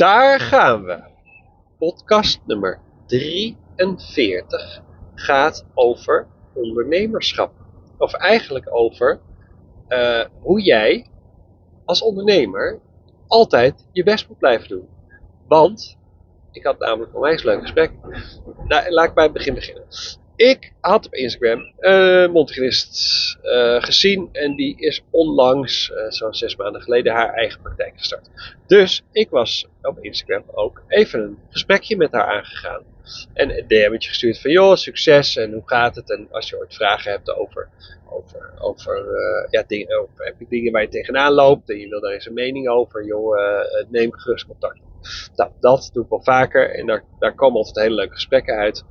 daar gaan we. Podcast nummer 43 gaat over ondernemerschap. Of eigenlijk over uh, hoe jij als ondernemer altijd je best moet blijven doen. Want ik had namelijk een leuk gesprek. Nou, laat ik bij het begin beginnen. Ik had op Instagram een uh, uh, gezien en die is onlangs, uh, zo'n zes maanden geleden, haar eigen praktijk gestart. Dus ik was op Instagram ook even een gesprekje met haar aangegaan. En een DM'tje gestuurd van joh, succes en hoe gaat het? En als je ooit vragen hebt over, over, over, uh, ja, dingen, over heb je dingen waar je tegenaan loopt en je wil daar eens een mening over, joh, neem gerust contact. Nou, dat doe ik wel vaker en daar, daar komen altijd hele leuke gesprekken uit.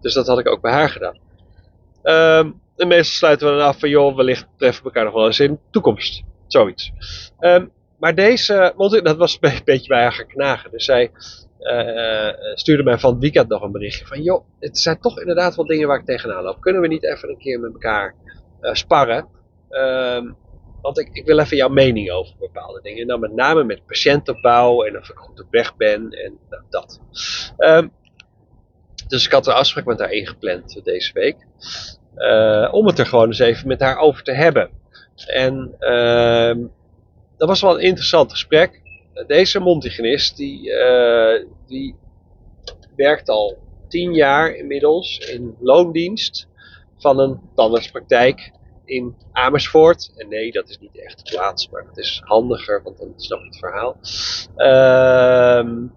Dus dat had ik ook bij haar gedaan. Um, en meestal sluiten we dan af van, joh, wellicht treffen we elkaar nog wel eens in de toekomst. Zoiets. Um, maar deze, want dat was een beetje bij haar gaan knagen. Dus zij uh, stuurde mij van het weekend nog een berichtje van, joh, het zijn toch inderdaad wel dingen waar ik tegenaan loop. Kunnen we niet even een keer met elkaar uh, sparren? Um, want ik, wil even jouw mening over bepaalde dingen. En dan met name met patiëntopbouw en of ik goed op weg ben en nou, dat. Dus ik had een afspraak met haar ingepland deze week. Uh, om het er gewoon eens even met haar over te hebben. En uh, dat was wel een interessant gesprek. Deze mondhygiënist die, uh, die werkt al tien jaar inmiddels in loondienst van een tandartspraktijk in Amersfoort. En nee, dat is niet echt de plaats, maar het is handiger, want dan snap je het verhaal. Uh,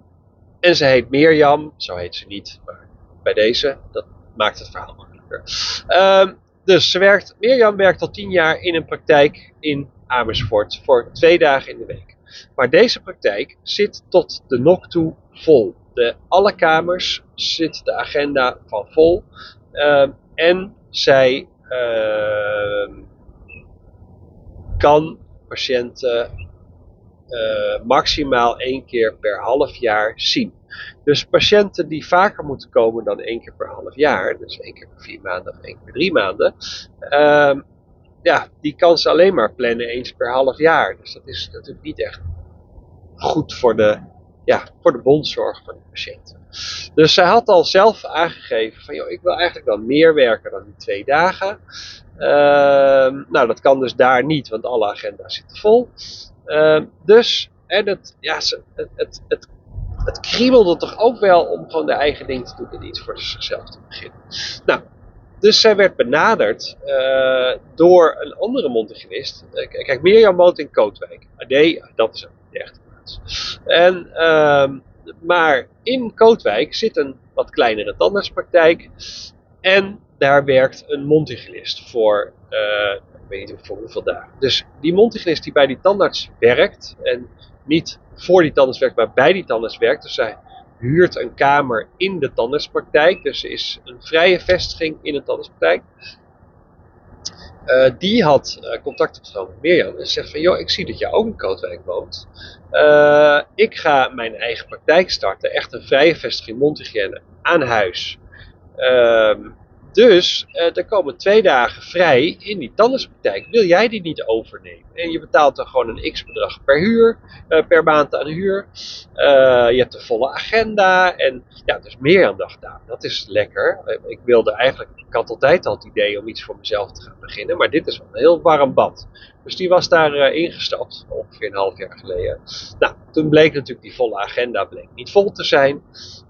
en ze heet Mirjam, zo heet ze niet, maar bij deze, dat maakt het verhaal makkelijker. Uh, dus Mirjam werkt al tien jaar in een praktijk in Amersfoort voor twee dagen in de week. Maar deze praktijk zit tot de nok toe vol. De, alle kamers zit de agenda van vol. Uh, en zij uh, kan patiënten uh, maximaal één keer per half jaar zien. Dus patiënten die vaker moeten komen dan één keer per half jaar, dus één keer per vier maanden of één keer per drie maanden, uh, ja, die kan ze alleen maar plannen eens per half jaar. Dus dat is natuurlijk niet echt goed voor de, ja, voor de bondzorg van de patiënten. Dus zij had al zelf aangegeven van, joh, ik wil eigenlijk wel meer werken dan die twee dagen. Uh, nou, dat kan dus daar niet, want alle agenda's zitten vol. Uh, dus, en het, ja, het, het, het, het kriebelde toch ook wel om gewoon de eigen ding te doen en iets voor zichzelf te beginnen. Nou, dus zij werd benaderd uh, door een andere mondhygiënist. Uh, kijk, Mirjam woont in Kootwijk. Ah, nee, dat is ook niet echt plaats. En, uh, maar in Kootwijk zit een wat kleinere tandartspraktijk. En daar werkt een mondhygiënist voor, uh, ik weet niet voor hoeveel dagen. Dus die mondhygiënist die bij die tandarts werkt en niet voor die tandarts werkt, maar bij die tandarts werkt. Dus zij huurt een kamer in de tandartspraktijk. Dus is een vrije vestiging in een tandartspraktijk. Uh, die had uh, contact opgenomen met Mirjam en zegt van, joh, ik zie dat jij ook in Kootwijk woont. Uh, ik ga mijn eigen praktijk starten, echt een vrije vestiging mondhygiëne aan huis. Ehm, dus uh, er komen twee dagen vrij in die tandartspraktijk. Wil jij die niet overnemen? En je betaalt dan gewoon een x bedrag per huur, uh, per maand aan huur. Uh, je hebt een volle agenda. En ja, dus meer aan dag nou, Dat is lekker. Ik wilde eigenlijk, ik had altijd al het idee om iets voor mezelf te gaan beginnen. Maar dit is wel een heel warm bad. Dus die was daar ingestapt, ongeveer een half jaar geleden. Nou, toen bleek natuurlijk die volle agenda bleek niet vol te zijn.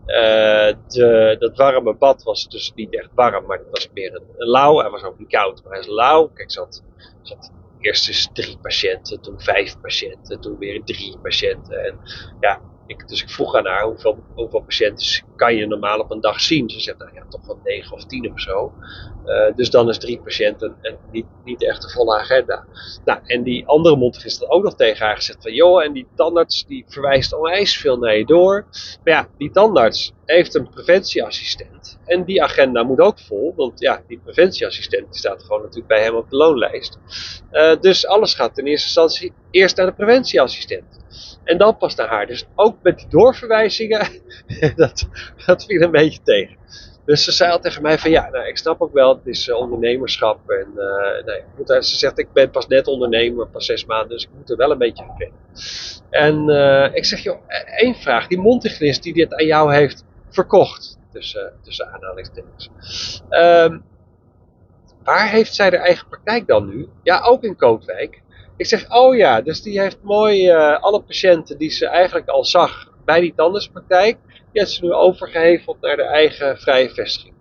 Uh, de, dat warme bad was dus niet echt warm, maar het was meer een, lauw. Hij was ook niet koud, maar hij is lauw. Kijk, zat, zat eerst dus drie patiënten, toen vijf patiënten, toen weer drie patiënten. En ja, ik, dus ik vroeg aan haar hoeveel, hoeveel patiënten kan je normaal op een dag zien. Ze zegt, nou ja, toch wel negen of tien of zo. Uh, dus dan is drie patiënten en niet, niet echt een volle agenda. Nou, en die andere had ook nog tegen haar gezegd van, joh, en die tandarts die verwijst onwijs veel naar je door. Maar ja, die tandarts heeft een preventieassistent. En die agenda moet ook vol, want ja, die preventieassistent die staat gewoon natuurlijk bij hem op de loonlijst. Uh, dus alles gaat in eerste instantie eerst naar de preventieassistent. En dan pas naar haar. Dus ook met die doorverwijzingen, dat, dat viel een beetje tegen. Dus ze zei al tegen mij van ja, nou, ik snap ook wel, het is uh, ondernemerschap. En uh, nee, moet, ze zegt, ik ben pas net ondernemer, pas zes maanden, dus ik moet er wel een beetje aan. En ik zeg, joh, één vraag. Die Montignist die dit aan jou heeft verkocht, tussen, tussen aanhalingstekens. Um, waar heeft zij haar eigen praktijk dan nu? Ja, ook in Kootwijk. Ik zeg, oh ja, dus die heeft mooi alle patiënten die ze eigenlijk al zag bij die tandartspraktijk, die heeft ze nu overgeheveld naar de eigen vrije vestiging.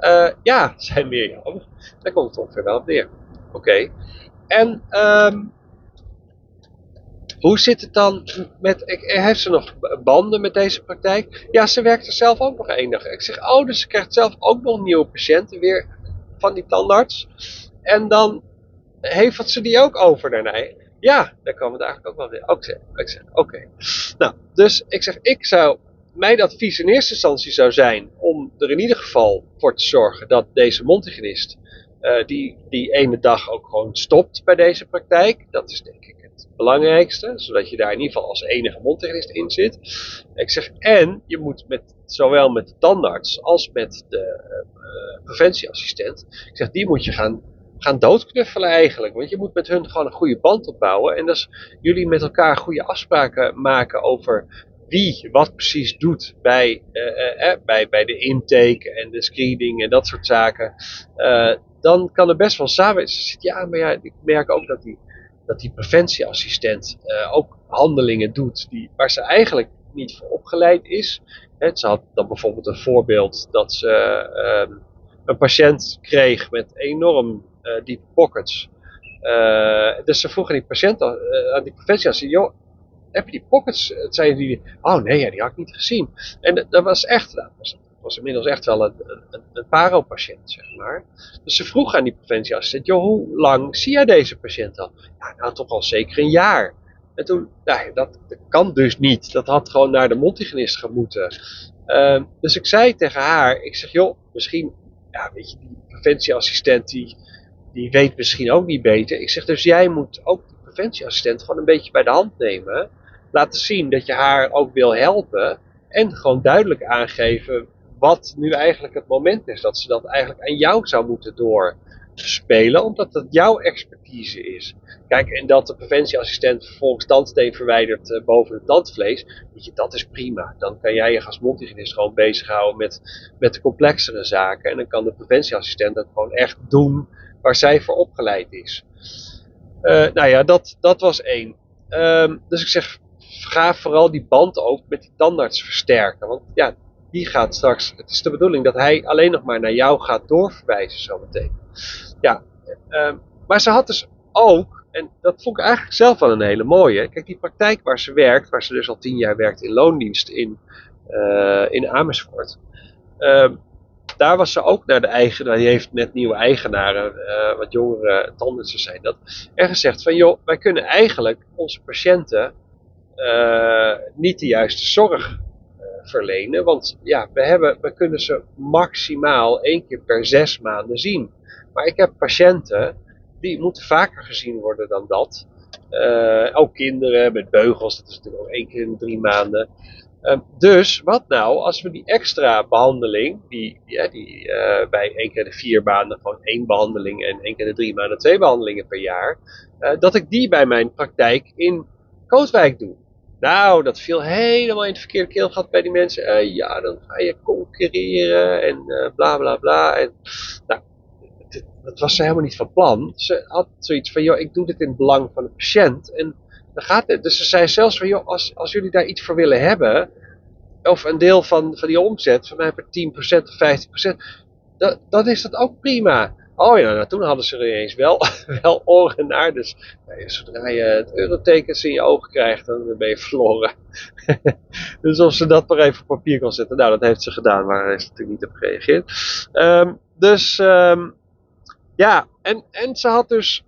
Uh, ja, zei Mirjam. Daar komt het ongeveer wel op neer. Oké. En um, hoe zit het dan met. Heeft ze nog banden met deze praktijk? Ja, ze werkt er zelf ook nog één dag. Ik zeg, oh, dus ze krijgt zelf ook nog nieuwe patiënten weer van die tandarts. En dan heeft ze die ook over daarna. Ja, daar kwam het eigenlijk ook wel weer. Oké, oké. Nou, dus ik zeg, ik zou, mijn advies in eerste instantie zou zijn om er in ieder geval voor te zorgen dat deze montigenist uh, die, die ene dag ook gewoon stopt bij deze praktijk. Dat is denk ik belangrijkste, zodat je daar in ieder geval als enige montigenist in zit. Ik zeg, en je moet met, zowel met de tandarts als met de uh, preventieassistent, ik zeg, die moet je gaan gaan doodknuffelen eigenlijk. Want je moet met hun gewoon een goede band opbouwen. En dat jullie met elkaar goede afspraken maken over wie wat precies doet bij, uh, uh, bij, bij de intake en de screening en dat soort zaken. Dan kan er best wel samen. Ja, maar ja, ik merk ook dat die, dat die preventieassistent ook handelingen doet die, waar ze eigenlijk niet voor opgeleid is. Ze had dan bijvoorbeeld een voorbeeld dat ze ehm, een patiënt kreeg met enorm uh, die pockets. Uh, dus ze vroegen die patiënt aan die preventiearts, joh, heb je die pockets? Het zei die, oh nee, ja, die had ik niet gezien. En dat was echt, dat was, was inmiddels echt wel een, een, een paro-patiënt, zeg maar. Dus ze vroeg aan die preventieassistent, joh, hoe lang zie jij deze patiënt al? Ja, nou toch al zeker een jaar. En toen, nou, dat, dat kan dus niet. Dat had gewoon naar de montigenist gemoeten. Uh, dus ik zei tegen haar, ik zeg, joh, misschien, ja, weet je, die preventieassistent die die weet misschien ook niet beter. Ik zeg dus jij moet ook de preventieassistent gewoon een beetje bij de hand nemen. Laten zien dat je haar ook wil helpen. En gewoon duidelijk aangeven wat nu eigenlijk het moment is. Dat ze dat eigenlijk aan jou zou moeten doorspelen. Omdat dat jouw expertise is. Kijk, en dat de preventieassistent vervolgens tandsteen verwijdert uh, boven het tandvlees. Weet je, dat is prima. Dan kan jij je als mondhygiënist gewoon bezighouden met, met de complexere zaken. En dan kan de preventieassistent dat gewoon echt doen waar zij voor opgeleid is. Uh, nou ja, dat, dat was één. Um, dus ik zeg, ga vooral die band ook met die tandarts versterken. Want ja, die gaat straks, het is de bedoeling dat hij alleen nog maar naar jou gaat doorverwijzen zometeen. Ja, um, maar ze had dus ook, en dat vond ik eigenlijk zelf wel een hele mooie. Kijk, die praktijk waar ze werkt, waar ze dus al tien jaar werkt in loondienst in, uh, in Amersfoort. Um, daar was ze ook naar de eigenaar, die heeft net nieuwe eigenaren, uh, wat jongere tandartsen zijn dat, en gezegd van joh, wij kunnen eigenlijk onze patiënten uh, niet de juiste zorg verlenen, want ja, we, hebben, we kunnen ze maximaal één keer per zes maanden zien. Maar ik heb patiënten die moeten vaker gezien worden dan dat. ook kinderen met beugels, dat is natuurlijk ook één keer in drie maanden. Uh, dus wat nou als we die extra behandeling, die, ja, die uh, bij één keer de vier maanden gewoon één behandeling en één keer de drie maanden twee behandelingen per jaar, uh, dat ik die bij mijn praktijk in Kootwijk doe. Nou, dat viel helemaal in het verkeerde keelgat bij die mensen. ja, dan ga je concurreren en bla bla bla. En, nou, dat was ze helemaal niet van plan. Ze had zoiets van, joh, ik doe dit in het belang van de patiënt. En dan gaat het. Dus ze zei zelfs van, joh, als, als jullie daar iets voor willen hebben, of een deel van, van die omzet, van mij per 10% of 15%, dan, dan is dat ook prima. Oh ja, nou, toen hadden ze er ineens wel, wel oren naar. Dus nou, zodra je het eurotekens in je ogen krijgt, dan ben je verloren. dus of ze dat maar even op papier kon zetten, nou dat heeft ze gedaan, maar hij is natuurlijk niet op gereageerd. Um, dus um, ja, en, en ze had dus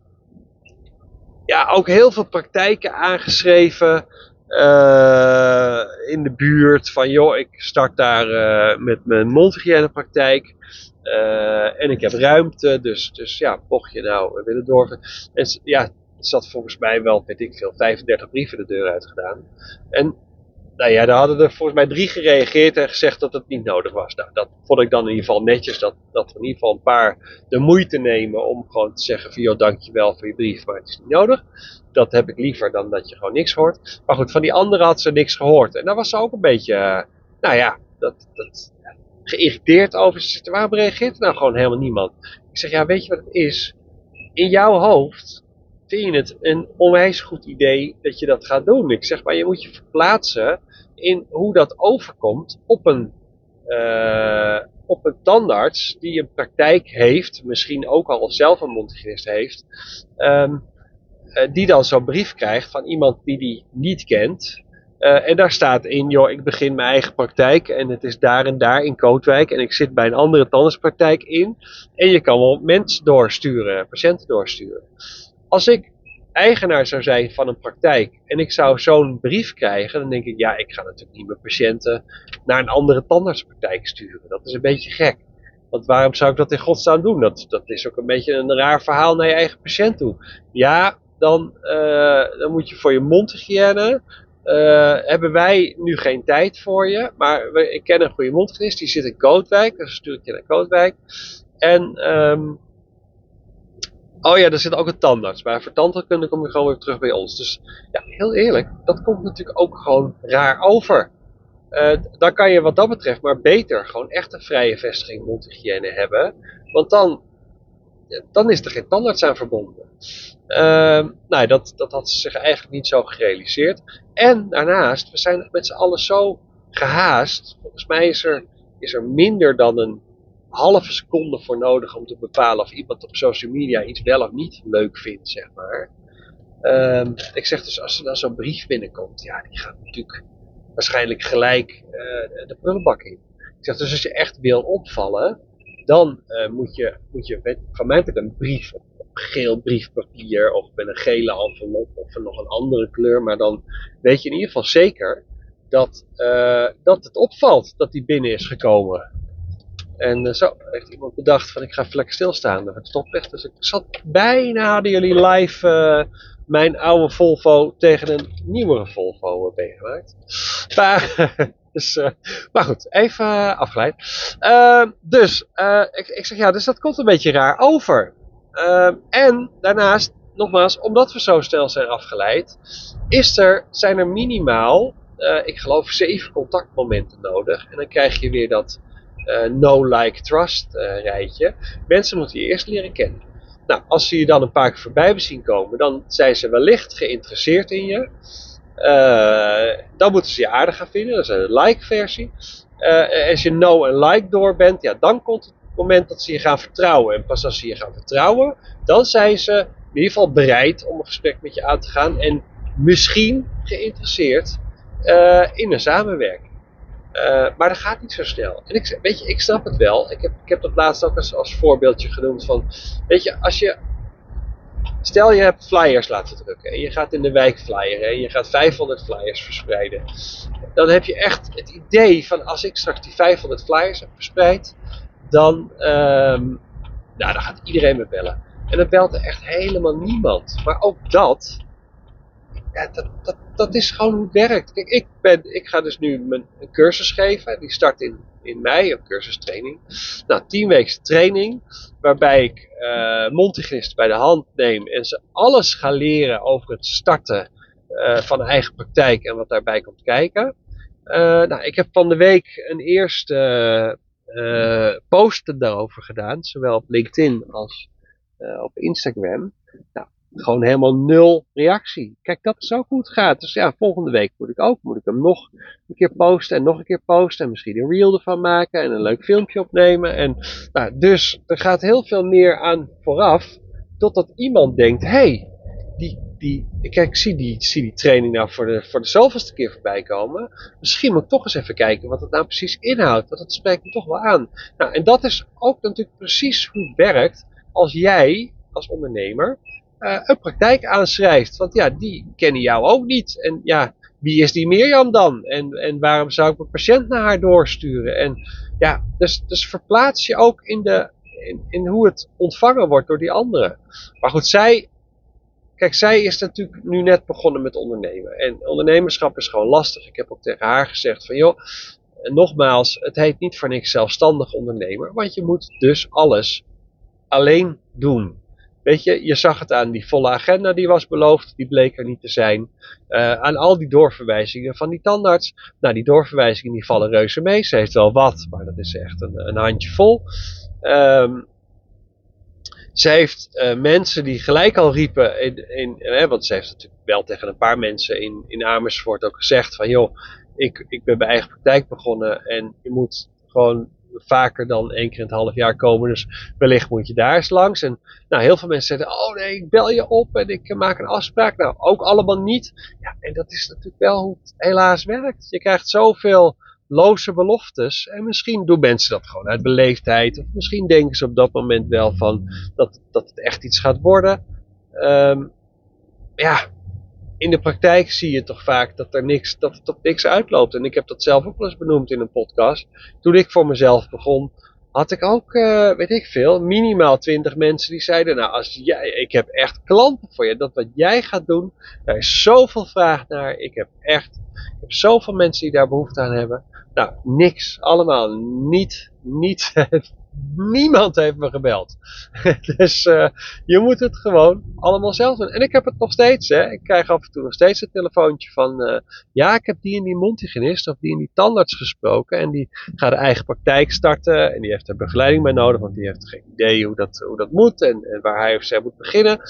ja, ook heel veel praktijken aangeschreven uh, in de buurt. Van joh, ik start daar uh, met mijn mondhygiënepraktijk. Uh, en ik heb ruimte, dus, dus ja, mocht je nou willen doorgaan. En ja, er zat volgens mij wel, weet ik veel, 35 brieven de deur uit gedaan. En nou ja, daar hadden er volgens mij drie gereageerd en gezegd dat het niet nodig was. Nou, dat vond ik dan in ieder geval netjes, dat, dat in ieder geval een paar de moeite nemen om gewoon te zeggen van, joh, dankjewel voor je brief, maar het is niet nodig. Dat heb ik liever dan dat je gewoon niks hoort. Maar goed, van die anderen had ze niks gehoord. En daar was ze ook een beetje, uh, nou ja, dat, dat, geïrriteerd over. Ze zegt, waarom reageert er nou gewoon helemaal niemand? Ik zeg, ja, weet je wat het is? In jouw hoofd vind je het een onwijs goed idee dat je dat gaat doen. Ik zeg maar, je moet je verplaatsen in hoe dat overkomt op een, uh, op een tandarts die een praktijk heeft, misschien ook al zelf een mondhygiënist heeft, um, die dan zo'n brief krijgt van iemand die die niet kent. Uh, en daar staat in, joh, ik begin mijn eigen praktijk en het is daar en daar in Kootwijk en ik zit bij een andere tandartspraktijk in. En je kan wel mensen doorsturen, patiënten doorsturen. Als ik eigenaar zou zijn van een praktijk en ik zou zo'n brief krijgen, dan denk ik, ja, ik ga natuurlijk niet mijn patiënten naar een andere tandartspraktijk sturen. Dat is een beetje gek. Want waarom zou ik dat in godsnaam doen? Dat, dat is ook een beetje een raar verhaal naar je eigen patiënt toe. Ja, dan, uh, dan moet je voor je mondhygiëne, uh, hebben wij nu geen tijd voor je. Maar we, ik ken een goede mondhygiënist, die zit in Kootwijk, dus stuur ik je naar Kootwijk. En um, Oh ja, er zit ook een tandarts. Maar voor tandheelkunde kom je gewoon weer terug bij ons. Dus ja, heel eerlijk, dat komt natuurlijk ook gewoon raar over. Uh, dan kan je wat dat betreft maar beter gewoon echt een vrije vestiging mondhygiëne hebben. Want dan, dan is er geen tandarts aan verbonden. Uh, nou, dat, dat had ze zich eigenlijk niet zo gerealiseerd. En daarnaast, we zijn met z'n allen zo gehaast. Volgens mij is er, is er minder dan een halve seconde voor nodig om te bepalen of iemand op social media iets wel of niet leuk vindt, zeg maar. Um, ik zeg dus, als er dan zo'n brief binnenkomt, ja, die gaat natuurlijk waarschijnlijk gelijk uh, de prullenbak in. Ik zeg dus, als je echt wil opvallen, dan uh, moet je, moet je van mij met een brief op, geel briefpapier of met een gele envelop of nog een andere kleur, maar dan weet je in ieder geval zeker dat, uh, dat het opvalt dat die binnen is gekomen. En uh, zo heeft iemand bedacht van ik ga lekker stilstaan. Het stoplicht. Dus ik zat bijna hadden jullie live uh, mijn oude Volvo tegen een nieuwere Volvo meegemaakt. Maar, dus, uh, maar goed, even afgeleid. dus ik, ik zeg ja, dus dat komt een beetje raar over. en daarnaast, nogmaals, omdat we zo snel zijn afgeleid, is er, zijn er minimaal, ik geloof, zeven contactmomenten nodig. En dan krijg je weer dat no, like, trust uh, rijtje. Mensen moeten je eerst leren kennen. Nou, als ze je dan een paar keer voorbij zien komen, dan zijn ze wellicht geïnteresseerd in je. Uh, dan moeten ze je aardig gaan vinden, dat is een like versie. als je no en like door bent, ja, dan komt het moment dat ze je gaan vertrouwen. En pas als ze je gaan vertrouwen, dan zijn ze in ieder geval bereid om een gesprek met je aan te gaan. En misschien geïnteresseerd in een samenwerking. Maar dat gaat niet zo snel. En ik, weet je, ik snap het wel. Ik heb, ik heb dat laatst ook als, als voorbeeldje genoemd van, weet je, als je, stel je hebt flyers laten drukken en je gaat in de wijk flyeren en je gaat 500 flyers verspreiden. Dan heb je echt het idee van, als ik straks die 500 flyers heb verspreid, dan, um, nou, dan gaat iedereen me bellen. En dan belt er echt helemaal niemand. Maar ook dat, ja, dat, dat, dat is gewoon hoe het werkt. Kijk, ik, ben, ik ga dus nu mijn, een cursus geven. Die start in, in mei, een cursustraining. Nou, tien weken training. Waarbij ik uh, bij de hand neem. En ze alles ga leren over het starten uh, van eigen praktijk. En wat daarbij komt kijken. Uh, nou, ik heb van de week een eerste uh, post daarover gedaan. Zowel op LinkedIn als op Instagram. Nou, gewoon helemaal nul reactie. Kijk, dat is ook hoe het gaat. Dus ja, volgende week moet ik ook, moet ik hem nog een keer posten en nog een keer posten en misschien een reel ervan maken en een leuk filmpje opnemen. En, nou, dus er gaat heel veel meer aan vooraf, totdat iemand denkt, hey, die, die, kijk, ik zie die, zie die training nou voor de, voor de zoveelste keer voorbij komen. Misschien moet ik toch eens even kijken wat het nou precies inhoudt, want dat spreekt me toch wel aan. Nou, en dat is ook natuurlijk precies hoe het werkt als jij als ondernemer uh, een praktijk aanschrijft. Want ja, die kennen jou ook niet. En ja, wie is die Mirjam dan? En, en waarom zou ik mijn patiënt naar haar doorsturen? En ja, dus, dus verplaats je ook in, de, in, in hoe het ontvangen wordt door die anderen. Maar goed, zij kijk, zij is natuurlijk nu net begonnen met ondernemen. En ondernemerschap is gewoon lastig. Ik heb ook tegen haar gezegd van, joh, nogmaals, het heet niet voor niks zelfstandig ondernemer. Want je moet dus alles alleen doen. Weet je, je zag het aan die volle agenda die was beloofd, die bleek er niet te zijn. Uh, aan al die doorverwijzingen van die tandarts. Nou, die doorverwijzingen die vallen reuze mee. Ze heeft wel wat, maar dat is echt een, een handje vol. Um, ze heeft uh, mensen die gelijk al riepen, in, in, hè, want ze heeft natuurlijk wel tegen een paar mensen in, in Amersfoort ook gezegd van joh, ik, ik ben mijn eigen praktijk begonnen en je moet gewoon vaker dan één keer in het half jaar komen. Dus wellicht moet je daar eens langs. En nou, heel veel mensen zeggen, oh nee, ik bel je op en ik maak een afspraak. Nou, ook allemaal niet. Ja, en dat is natuurlijk wel hoe het helaas werkt. Je krijgt zoveel loze beloftes. En misschien doen mensen dat gewoon uit beleefdheid. Of misschien denken ze op dat moment wel van dat, dat het echt iets gaat worden. Um, ja, in de praktijk zie je toch vaak dat, er niks, dat het op niks uitloopt. En ik heb dat zelf ook wel eens benoemd in een podcast. Toen ik voor mezelf begon, had ik ook, uh, weet ik veel, minimaal 20 mensen die zeiden: Nou, als jij, ik heb echt klanten voor je. Dat wat jij gaat doen, daar is zoveel vraag naar. Ik heb echt, ik heb zoveel mensen die daar behoefte aan hebben. Nou, niks. Allemaal niet, niet Niemand heeft me gebeld. dus uh, je moet het gewoon allemaal zelf doen. En ik heb het nog steeds. Hè. Ik krijg af en toe nog steeds een telefoontje van... Uh, ja, ik heb die en die mondhygiënist of die en die tandarts gesproken. En die gaat de eigen praktijk starten. En die heeft er begeleiding bij nodig. Want die heeft geen idee hoe dat, hoe dat moet. En, en waar hij of zij moet beginnen.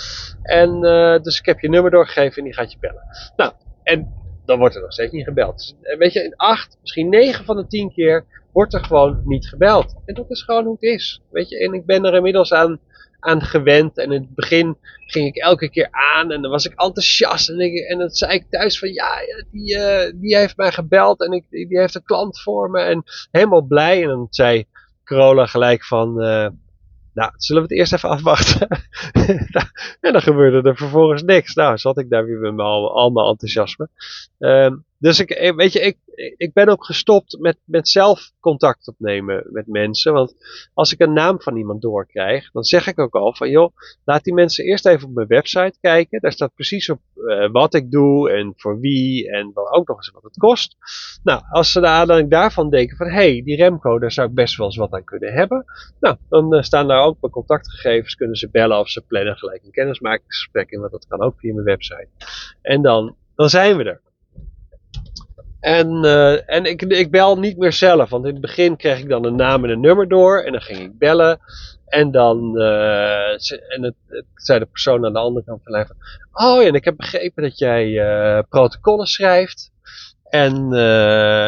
En uh, dus ik heb je nummer doorgegeven en die gaat je bellen. Nou, en dan wordt er nog steeds niet gebeld. Dus, weet je, in acht, misschien negen van de tien keer wordt er gewoon niet gebeld. En dat is gewoon hoe het is. Weet je, en ik ben er inmiddels aan, aan gewend. En in het begin ging ik elke keer aan en dan was ik enthousiast. En, ik, en dan zei ik thuis van ja, die, uh, die heeft mij gebeld en ik, die heeft een klant voor me. En helemaal blij. En dan zei Corolla gelijk van... Uh, nou, zullen we het eerst even afwachten? en dan gebeurde er vervolgens niks. Nou, zat ik daar weer met mijn, al, mijn enthousiasme. Um, dus ik, eh, weet je, ik, ik ben ook gestopt met, met zelf contact opnemen met mensen. Want als ik een naam van iemand doorkrijg, dan zeg ik ook al van joh, laat die mensen eerst even op mijn website kijken. Daar staat precies op uh, wat ik doe en voor wie en wel ook nog eens wat het kost. Nou, als ze dan daarvan denken van hé, hey, die Remco, daar zou ik best wel eens wat aan kunnen hebben. Nou, dan uh, staan daar ook mijn contactgegevens, kunnen ze bellen of ze plannen gelijk een kennismakingsgesprek in, want dat kan ook via mijn website. En dan, dan zijn we er. En, uh, en ik, ik bel niet meer zelf, want in het begin kreeg ik dan een naam en een nummer door en dan ging ik bellen. En dan uh, en het, zei de persoon aan de andere kant van de lijn oh ja, en ik heb begrepen dat jij uh, protocollen schrijft. En,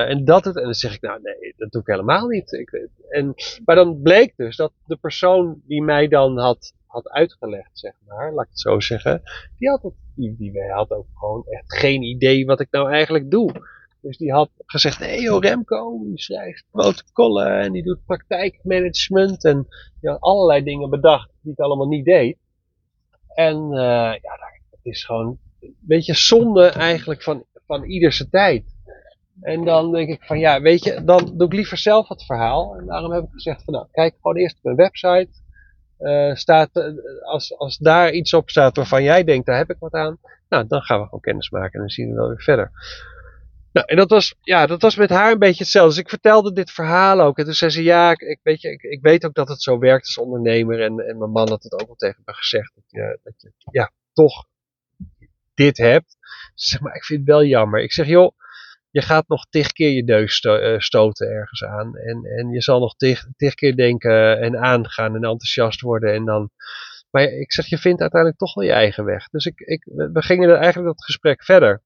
en dat het, en dan zeg ik, nou nee, dat doe ik helemaal niet. Ik, en, maar dan bleek dus dat de persoon die mij dan had, had uitgelegd, zeg maar, laat ik het zo zeggen, die had, het, die, die had ook gewoon echt geen idee wat ik nou eigenlijk doe. Dus die had gezegd, hé hey, Remco, die schrijft protocollen en die doet praktijkmanagement en die allerlei dingen bedacht die ik allemaal niet deed. En uh, ja, het is gewoon een beetje zonde eigenlijk van, van ieders tijd. En dan denk ik van ja, weet je, dan doe ik liever zelf het verhaal. En daarom heb ik gezegd van nou, kijk gewoon eerst op mijn website. Uh, staat, als, als daar iets op staat waarvan jij denkt, daar heb ik wat aan. Nou, dan gaan we gewoon kennis maken en dan zien we wel weer verder. Nou, en dat was, ja, dat was met haar een beetje hetzelfde. Dus ik vertelde dit verhaal ook. En toen zei ze, ja, ik, weet, je, ik, ik weet ook dat het zo werkt als ondernemer. En, en mijn man had het ook al tegen me gezegd. Dat je, dat je ja, toch dit hebt. Ze zegt, maar ik vind het wel jammer. Ik zeg, joh, je gaat nog tig keer je neus eh, stoten ergens aan. En, en je zal nog tig, tig keer denken en aangaan en enthousiast worden. En dan... Maar ik zeg, je vindt uiteindelijk toch wel je eigen weg. Dus ik, ik, we gingen eigenlijk dat gesprek verder.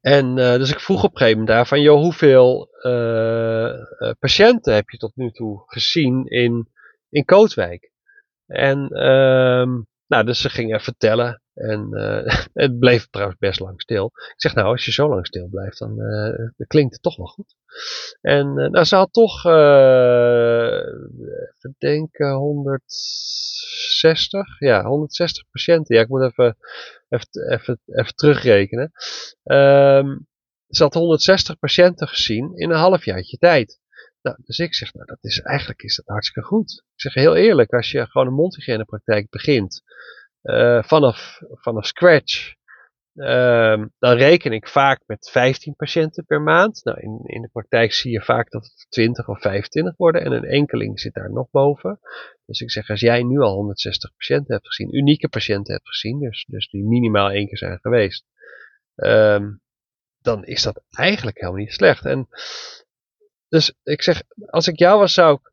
En uh, dus ik vroeg op een gegeven moment daar van, joh, hoeveel uh, patiënten heb je tot nu toe gezien in, in Kootwijk? En um, nou, dus ze gingen vertellen. En uh, het bleef trouwens best lang stil. Ik zeg, nou, als je zo lang stil blijft, dan, dan klinkt het toch wel goed. En uh, nou, ze had toch, even denken, 160, ja, 160 patiënten. Ja, ik moet even even, even, even terugrekenen. Um, ze had 160 patiënten gezien in een halfjaartje tijd. Nou, dus ik zeg, nou, dat is, eigenlijk is dat hartstikke goed. Ik zeg heel eerlijk, als je gewoon een mondhygiënepraktijk begint, vanaf, vanaf scratch, ehm, dan reken ik vaak met 15 patiënten per maand. Nou, in, in de praktijk zie je vaak dat het 20 of 25 worden en een enkeling zit daar nog boven. Dus ik zeg, als jij nu al 160 patiënten hebt gezien, unieke patiënten hebt gezien, dus, dus die minimaal één keer zijn geweest, ehm, dan is dat eigenlijk helemaal niet slecht. En dus ik zeg, als ik jou was, zou ik,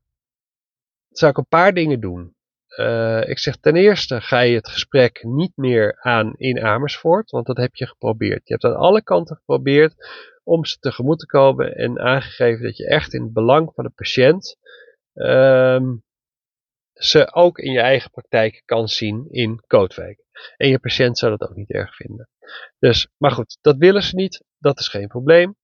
zou ik een paar dingen doen. Uh, ik zeg ten eerste ga je het gesprek niet meer aan in Amersfoort, want dat heb je geprobeerd. Je hebt aan alle kanten geprobeerd om ze tegemoet te komen en aangegeven dat je echt in het belang van de patiënt um, ze ook in je eigen praktijk kan zien in Kootwijk. En je patiënt zou dat ook niet erg vinden. Dus, maar goed, dat willen ze niet. Dat is geen probleem.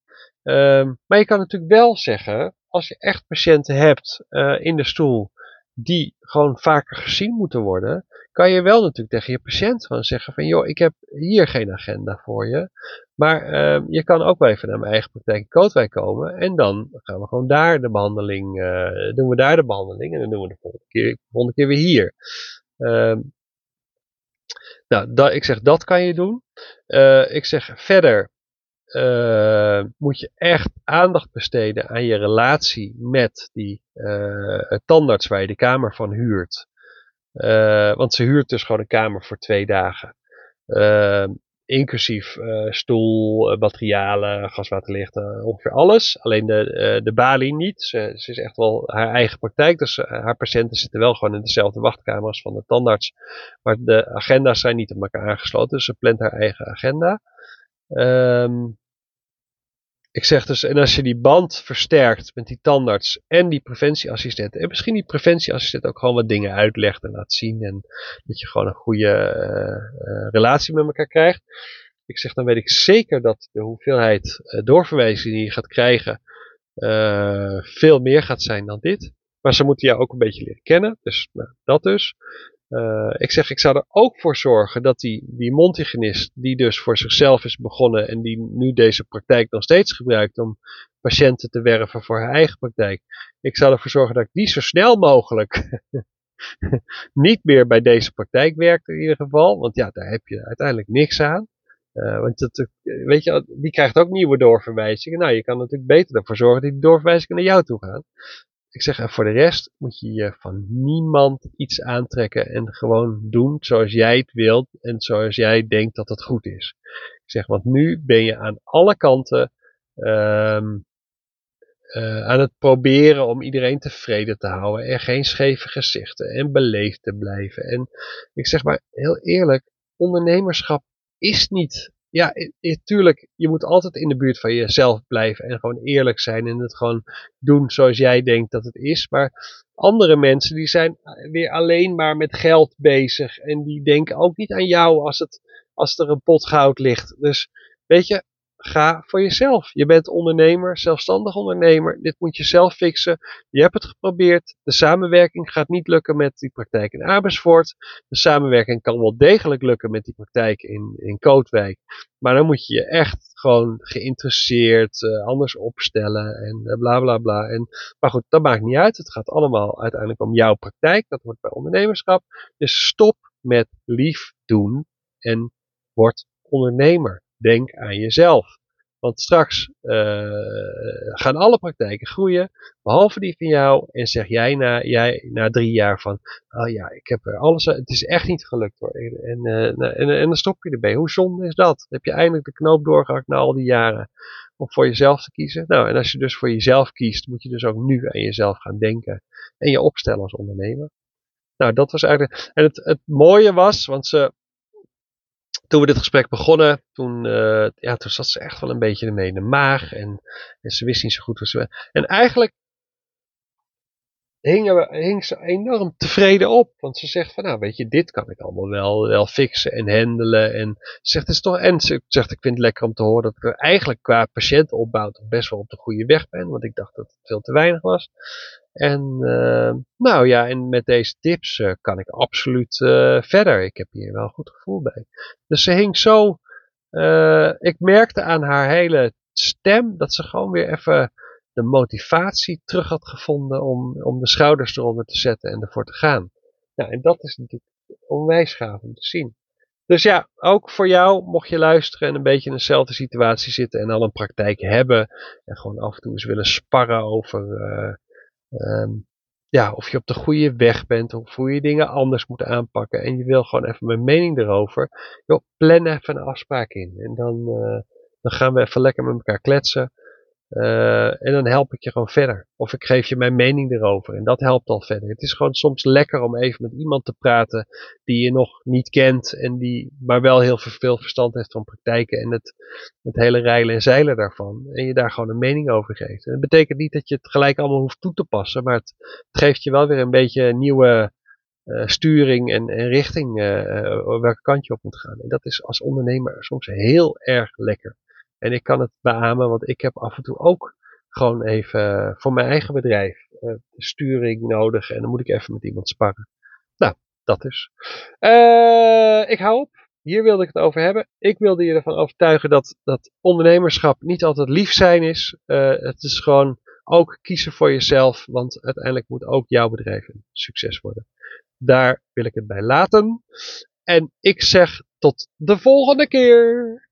Um, maar je kan natuurlijk wel zeggen, als je echt patiënten hebt uh, in de stoel die gewoon vaker gezien moeten worden, kan je wel natuurlijk tegen je patiënt gewoon zeggen van joh, ik heb hier geen agenda voor je. Maar uh, je kan ook wel even naar mijn eigen praktijk in Kootwijk komen en dan gaan we gewoon daar de behandeling, uh, doen we daar de behandeling en dan doen we de volgende keer, keer weer hier. Uh, nou, dat, ik zeg dat kan je doen. Uh, ik zeg verder, uh, moet je echt aandacht besteden aan je relatie met die uh, tandarts waar je de kamer van huurt. Uh, want ze huurt dus gewoon een kamer voor twee dagen. inclusief stoel, materialen, gaswaterlicht, ongeveer alles. Alleen de, de balie niet. Ze, ze, is echt wel haar eigen praktijk. Dus haar patiënten zitten wel gewoon in dezelfde wachtkamer als van de tandarts. Maar de agenda's zijn niet op elkaar aangesloten. Dus ze plant haar eigen agenda. Um, ik zeg dus, en als je die band versterkt met die tandarts en die preventieassistent, en misschien die preventieassistent ook gewoon wat dingen uitlegt en laat zien, en dat je gewoon een goede uh, relatie met elkaar krijgt. Ik zeg, dan weet ik zeker dat de hoeveelheid uh, doorverwijzingen die je gaat krijgen, veel meer gaat zijn dan dit. Maar ze moeten jou ook een beetje leren kennen, dus nou, dat dus. Uh, ik zeg, ik zou er ook voor zorgen dat die, die mondhygiënist, die dus voor zichzelf is begonnen en die nu deze praktijk nog steeds gebruikt om patiënten te werven voor haar eigen praktijk. Ik zou ervoor zorgen dat ik die zo snel mogelijk niet meer bij deze praktijk werkt in ieder geval. Want ja, daar heb je uiteindelijk niks aan. Uh, want dat, weet je, die krijgt ook nieuwe doorverwijzingen. Nou, je kan natuurlijk beter ervoor zorgen dat die doorverwijzingen naar jou toe gaan ik zeg, en voor de rest moet je je van niemand iets aantrekken en gewoon doen zoals jij het wilt en zoals jij denkt dat het goed is. Ik zeg, want nu ben je aan alle kanten um, uh, aan het proberen om iedereen tevreden te houden en geen scheve gezichten en beleefd te blijven. En ik zeg maar heel eerlijk, ondernemerschap is niet ja, tuurlijk, je moet altijd in de buurt van jezelf blijven en gewoon eerlijk zijn en het gewoon doen zoals jij denkt dat het is. Maar andere mensen die zijn weer alleen maar met geld bezig en die denken ook niet aan jou als, het, als er een pot goud ligt. Dus weet je, ga voor jezelf. Je bent ondernemer, zelfstandig ondernemer. Dit moet je zelf fixen. Je hebt het geprobeerd. De samenwerking gaat niet lukken met die praktijk in Amersfoort. De samenwerking kan wel degelijk lukken met die praktijk in, in Kootwijk. Maar dan moet je je echt gewoon geïnteresseerd uh, anders opstellen en uh, bla bla bla. En, maar goed, dat maakt niet uit. Het gaat allemaal uiteindelijk om jouw praktijk. Dat wordt bij ondernemerschap. Dus stop met lief doen en word ondernemer. Denk aan jezelf. Want straks uh, gaan alle praktijken groeien, behalve die van jou. En zeg jij na, jij na drie jaar van, oh ja, ik heb er alles, het is echt niet gelukt hoor. En, uh, en, en, dan stop je erbij. Hoe zonde is dat? heb je eindelijk de knoop doorgehakt na al die jaren om voor jezelf te kiezen. Nou, en als je dus voor jezelf kiest, moet je dus ook nu aan jezelf gaan denken. En je opstellen als ondernemer. Nou, dat was eigenlijk, en het, het mooie was, want ze, toen we dit gesprek begonnen, toen, uh, ja, toen zat ze echt wel een beetje ermee in de maag. En, en ze wist niet zo goed wat ze... En eigenlijk hingen hing ze enorm tevreden op. Want ze zegt van, nou weet je, dit kan ik allemaal wel, wel fixen en handelen. En ze zegt, het is toch, en ze zegt, ik vind het lekker om te horen dat ik eigenlijk qua patiëntenopbouw toch best wel op de goede weg ben. Want ik dacht dat het veel te weinig was. En uh, nou ja, en met deze tips uh, kan ik absoluut uh, verder. Ik heb hier wel een goed gevoel bij. Dus ze hing zo. ik merkte aan haar hele stem dat ze gewoon weer even de motivatie terug had gevonden om, om de schouders eronder te zetten en ervoor te gaan. Nou, en dat is natuurlijk onwijs gaaf om te zien. Dus ja, ook voor jou, mocht je luisteren en een beetje in dezelfde situatie zitten en al een praktijk hebben. En gewoon af en toe eens willen sparren over um, ja, of je op de goede weg bent, of hoe je dingen anders moet aanpakken. En je wil gewoon even mijn mening erover. Joh, plan even een afspraak in. En dan, uh, dan gaan we even lekker met elkaar kletsen. Uh, en dan help ik je gewoon verder. Of ik geef je mijn mening erover. En dat helpt al verder. Het is gewoon soms lekker om even met iemand te praten die je nog niet kent. En die maar wel heel veel verstand heeft van praktijken. En het, het hele rijlen en zeilen daarvan. En je daar gewoon een mening over geeft. En dat betekent niet dat je het gelijk allemaal hoeft toe te passen. Maar het, geeft je wel weer een beetje nieuwe uh, sturing en, en richting. Uh, welke kant je op moet gaan. En dat is als ondernemer soms heel erg lekker. En ik kan het beamen, want ik heb af en toe ook gewoon even voor mijn eigen bedrijf uh, sturing nodig. En dan moet ik even met iemand sparren. Nou, dat dus. Uh, ik hou op. Hier wilde ik het over hebben. Ik wilde je ervan overtuigen dat, dat ondernemerschap niet altijd lief zijn is. Uh, het is gewoon ook kiezen voor jezelf, want uiteindelijk moet ook jouw bedrijf een succes worden. Daar wil ik het bij laten. En ik zeg tot de volgende keer.